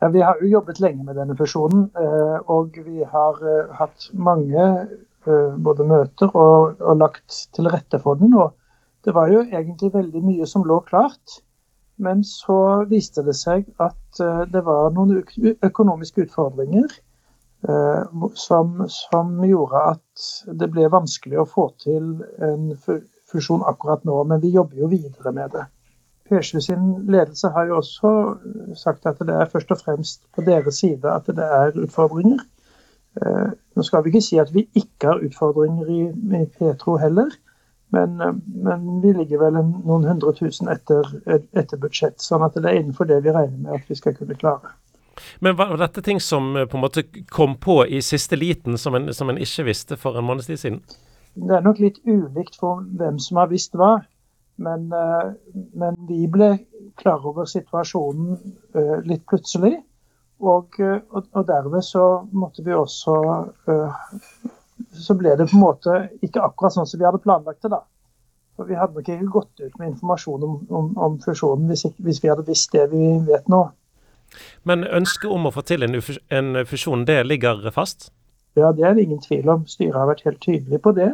Ja, Vi har jo jobbet lenge med denne fusjonen, eh, og vi har eh, hatt mange eh, både møter og, og lagt til rette for den. og Det var jo egentlig veldig mye som lå klart. Men så viste det seg at det var noen økonomiske utfordringer som, som gjorde at det ble vanskelig å få til en fusjon akkurat nå. Men vi jobber jo videre med det. P7 sin ledelse har jo også sagt at det er først og fremst på deres side at det er utfordringer. Eh, nå skal vi ikke si at vi ikke har utfordringer i, Petro heller, men, eh, men, vi ligger vel noen hundre tusen etter, etter, budsjett. Sånn at det er innenfor det vi regner med at vi skal kunne klare. Men var dette ting som eh, på en måte kom på i siste liten, som en, som en ikke visste for en måneds tid siden? Det er nok litt ulikt for hvem som har visst hva. Men, eh, men, vi ble klar over situasjonen eh, litt plutselig. Og, eh, og, og, derved så måtte vi også Så ble det på en måte ikke akkurat sånn som vi hadde planlagt det, da. For vi hadde nok ikke gått ut med informasjon om, om, om fusjonen hvis, hvis, vi hadde visst det vi vet nå. Men ønsket om å få til en, en fusjon, det ligger fast? Ja, det er det ingen tvil om. Styret har vært helt tydelig på det.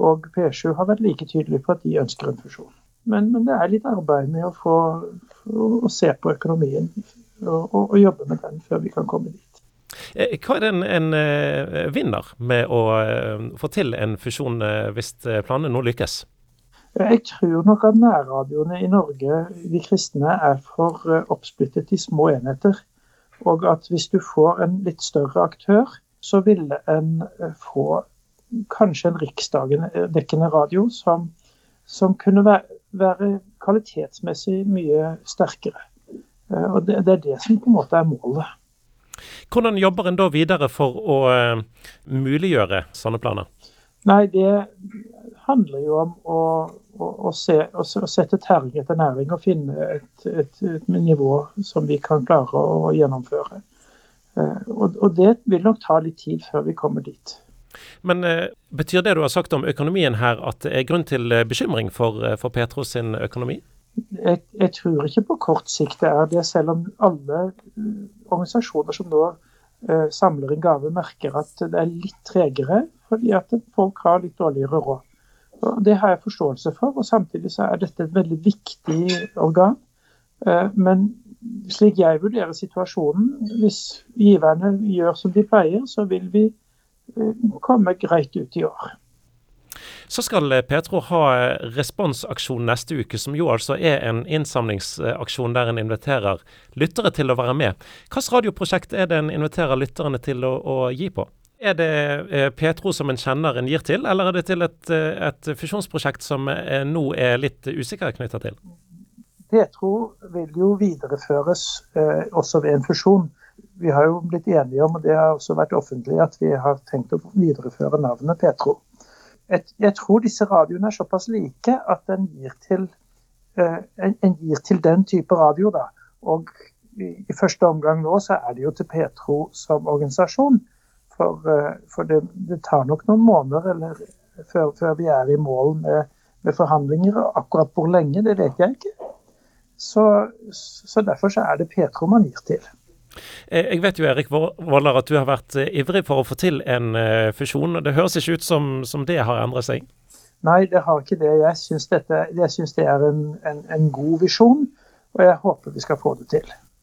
Og P7 har vært like tydelig på at de ønsker en fusjon. Men, men, det er litt arbeid med å få å se på økonomien og, og, og, jobbe med den før vi kan komme dit. Eh, hva er det en, en eh, vinner med å eh, få til en fusjon hvis planene nå lykkes? Jeg tror nok at nærradioene i Norge, de kristne, er for oppsplittet i små enheter. Og at hvis du får en litt større aktør, så ville en få kanskje en riksdagendekkende radio som, som kunne være være kvalitetsmessig mye sterkere. Eh, og det, det, er det som på en måte er målet. Hvordan jobber en da videre for å uh, muliggjøre sånne planer? Nei, Det handler jo om å, å, å, se, å sette terning etter næring og finne et, et, et, nivå som vi kan klare å gjennomføre. Uh, og, og det vil nok ta litt tid før vi kommer dit. Men eh, betyr det du har sagt om økonomien her at det er grunn til eh, bekymring for, eh, for Petros sin økonomi? Jeg, jeg, tror ikke på kort sikt det er det, selv om alle organisasjoner som nå eh, samler inn gave, merker at det er litt tregere fordi at folk har litt dårligere råd. Og det har jeg forståelse for, og samtidig så er dette et veldig viktig organ. Eh, men slik jeg vurderer situasjonen, hvis giverne gjør som de pleier, så vil vi komme greit ut i år. Så skal Petro ha responsaksjon neste uke, som jo altså er en innsamlingsaksjon der en inviterer lyttere til å være med. Hvilket radioprosjekt er det en inviterer lytterne til å, å gi på? Er det eh, Petro som en kjenner en gir til, eller er det til et, eh, et fusjonsprosjekt som eh, nå er litt usikker knytta til? Petro vil jo videreføres eh, også ved en fusjon vi har jo blitt enige om, og det har også vært offentlig, at vi har tenkt å videreføre navnet Petro. Et, jeg tror disse radioene er såpass like at en gir til, uh, en, gir til den type radio. Da. Og i, første omgang nå så er det jo til Petro som organisasjon. For, uh, for det, det, tar nok noen måneder eller, før, før, vi er i mål med, med forhandlinger. Akkurat hvor lenge, det vet jeg ikke. Så, så derfor så er det Petro man gir til. Eh, jeg vet jo Erik Våler, at du har vært eh, ivrig for å få til en fusjon. fusjon. Det høres ikke ut som, som det har endret seg? Nei, det har ikke det. Jeg syns det er en, en, en god visjon, og jeg håper vi skal få det til.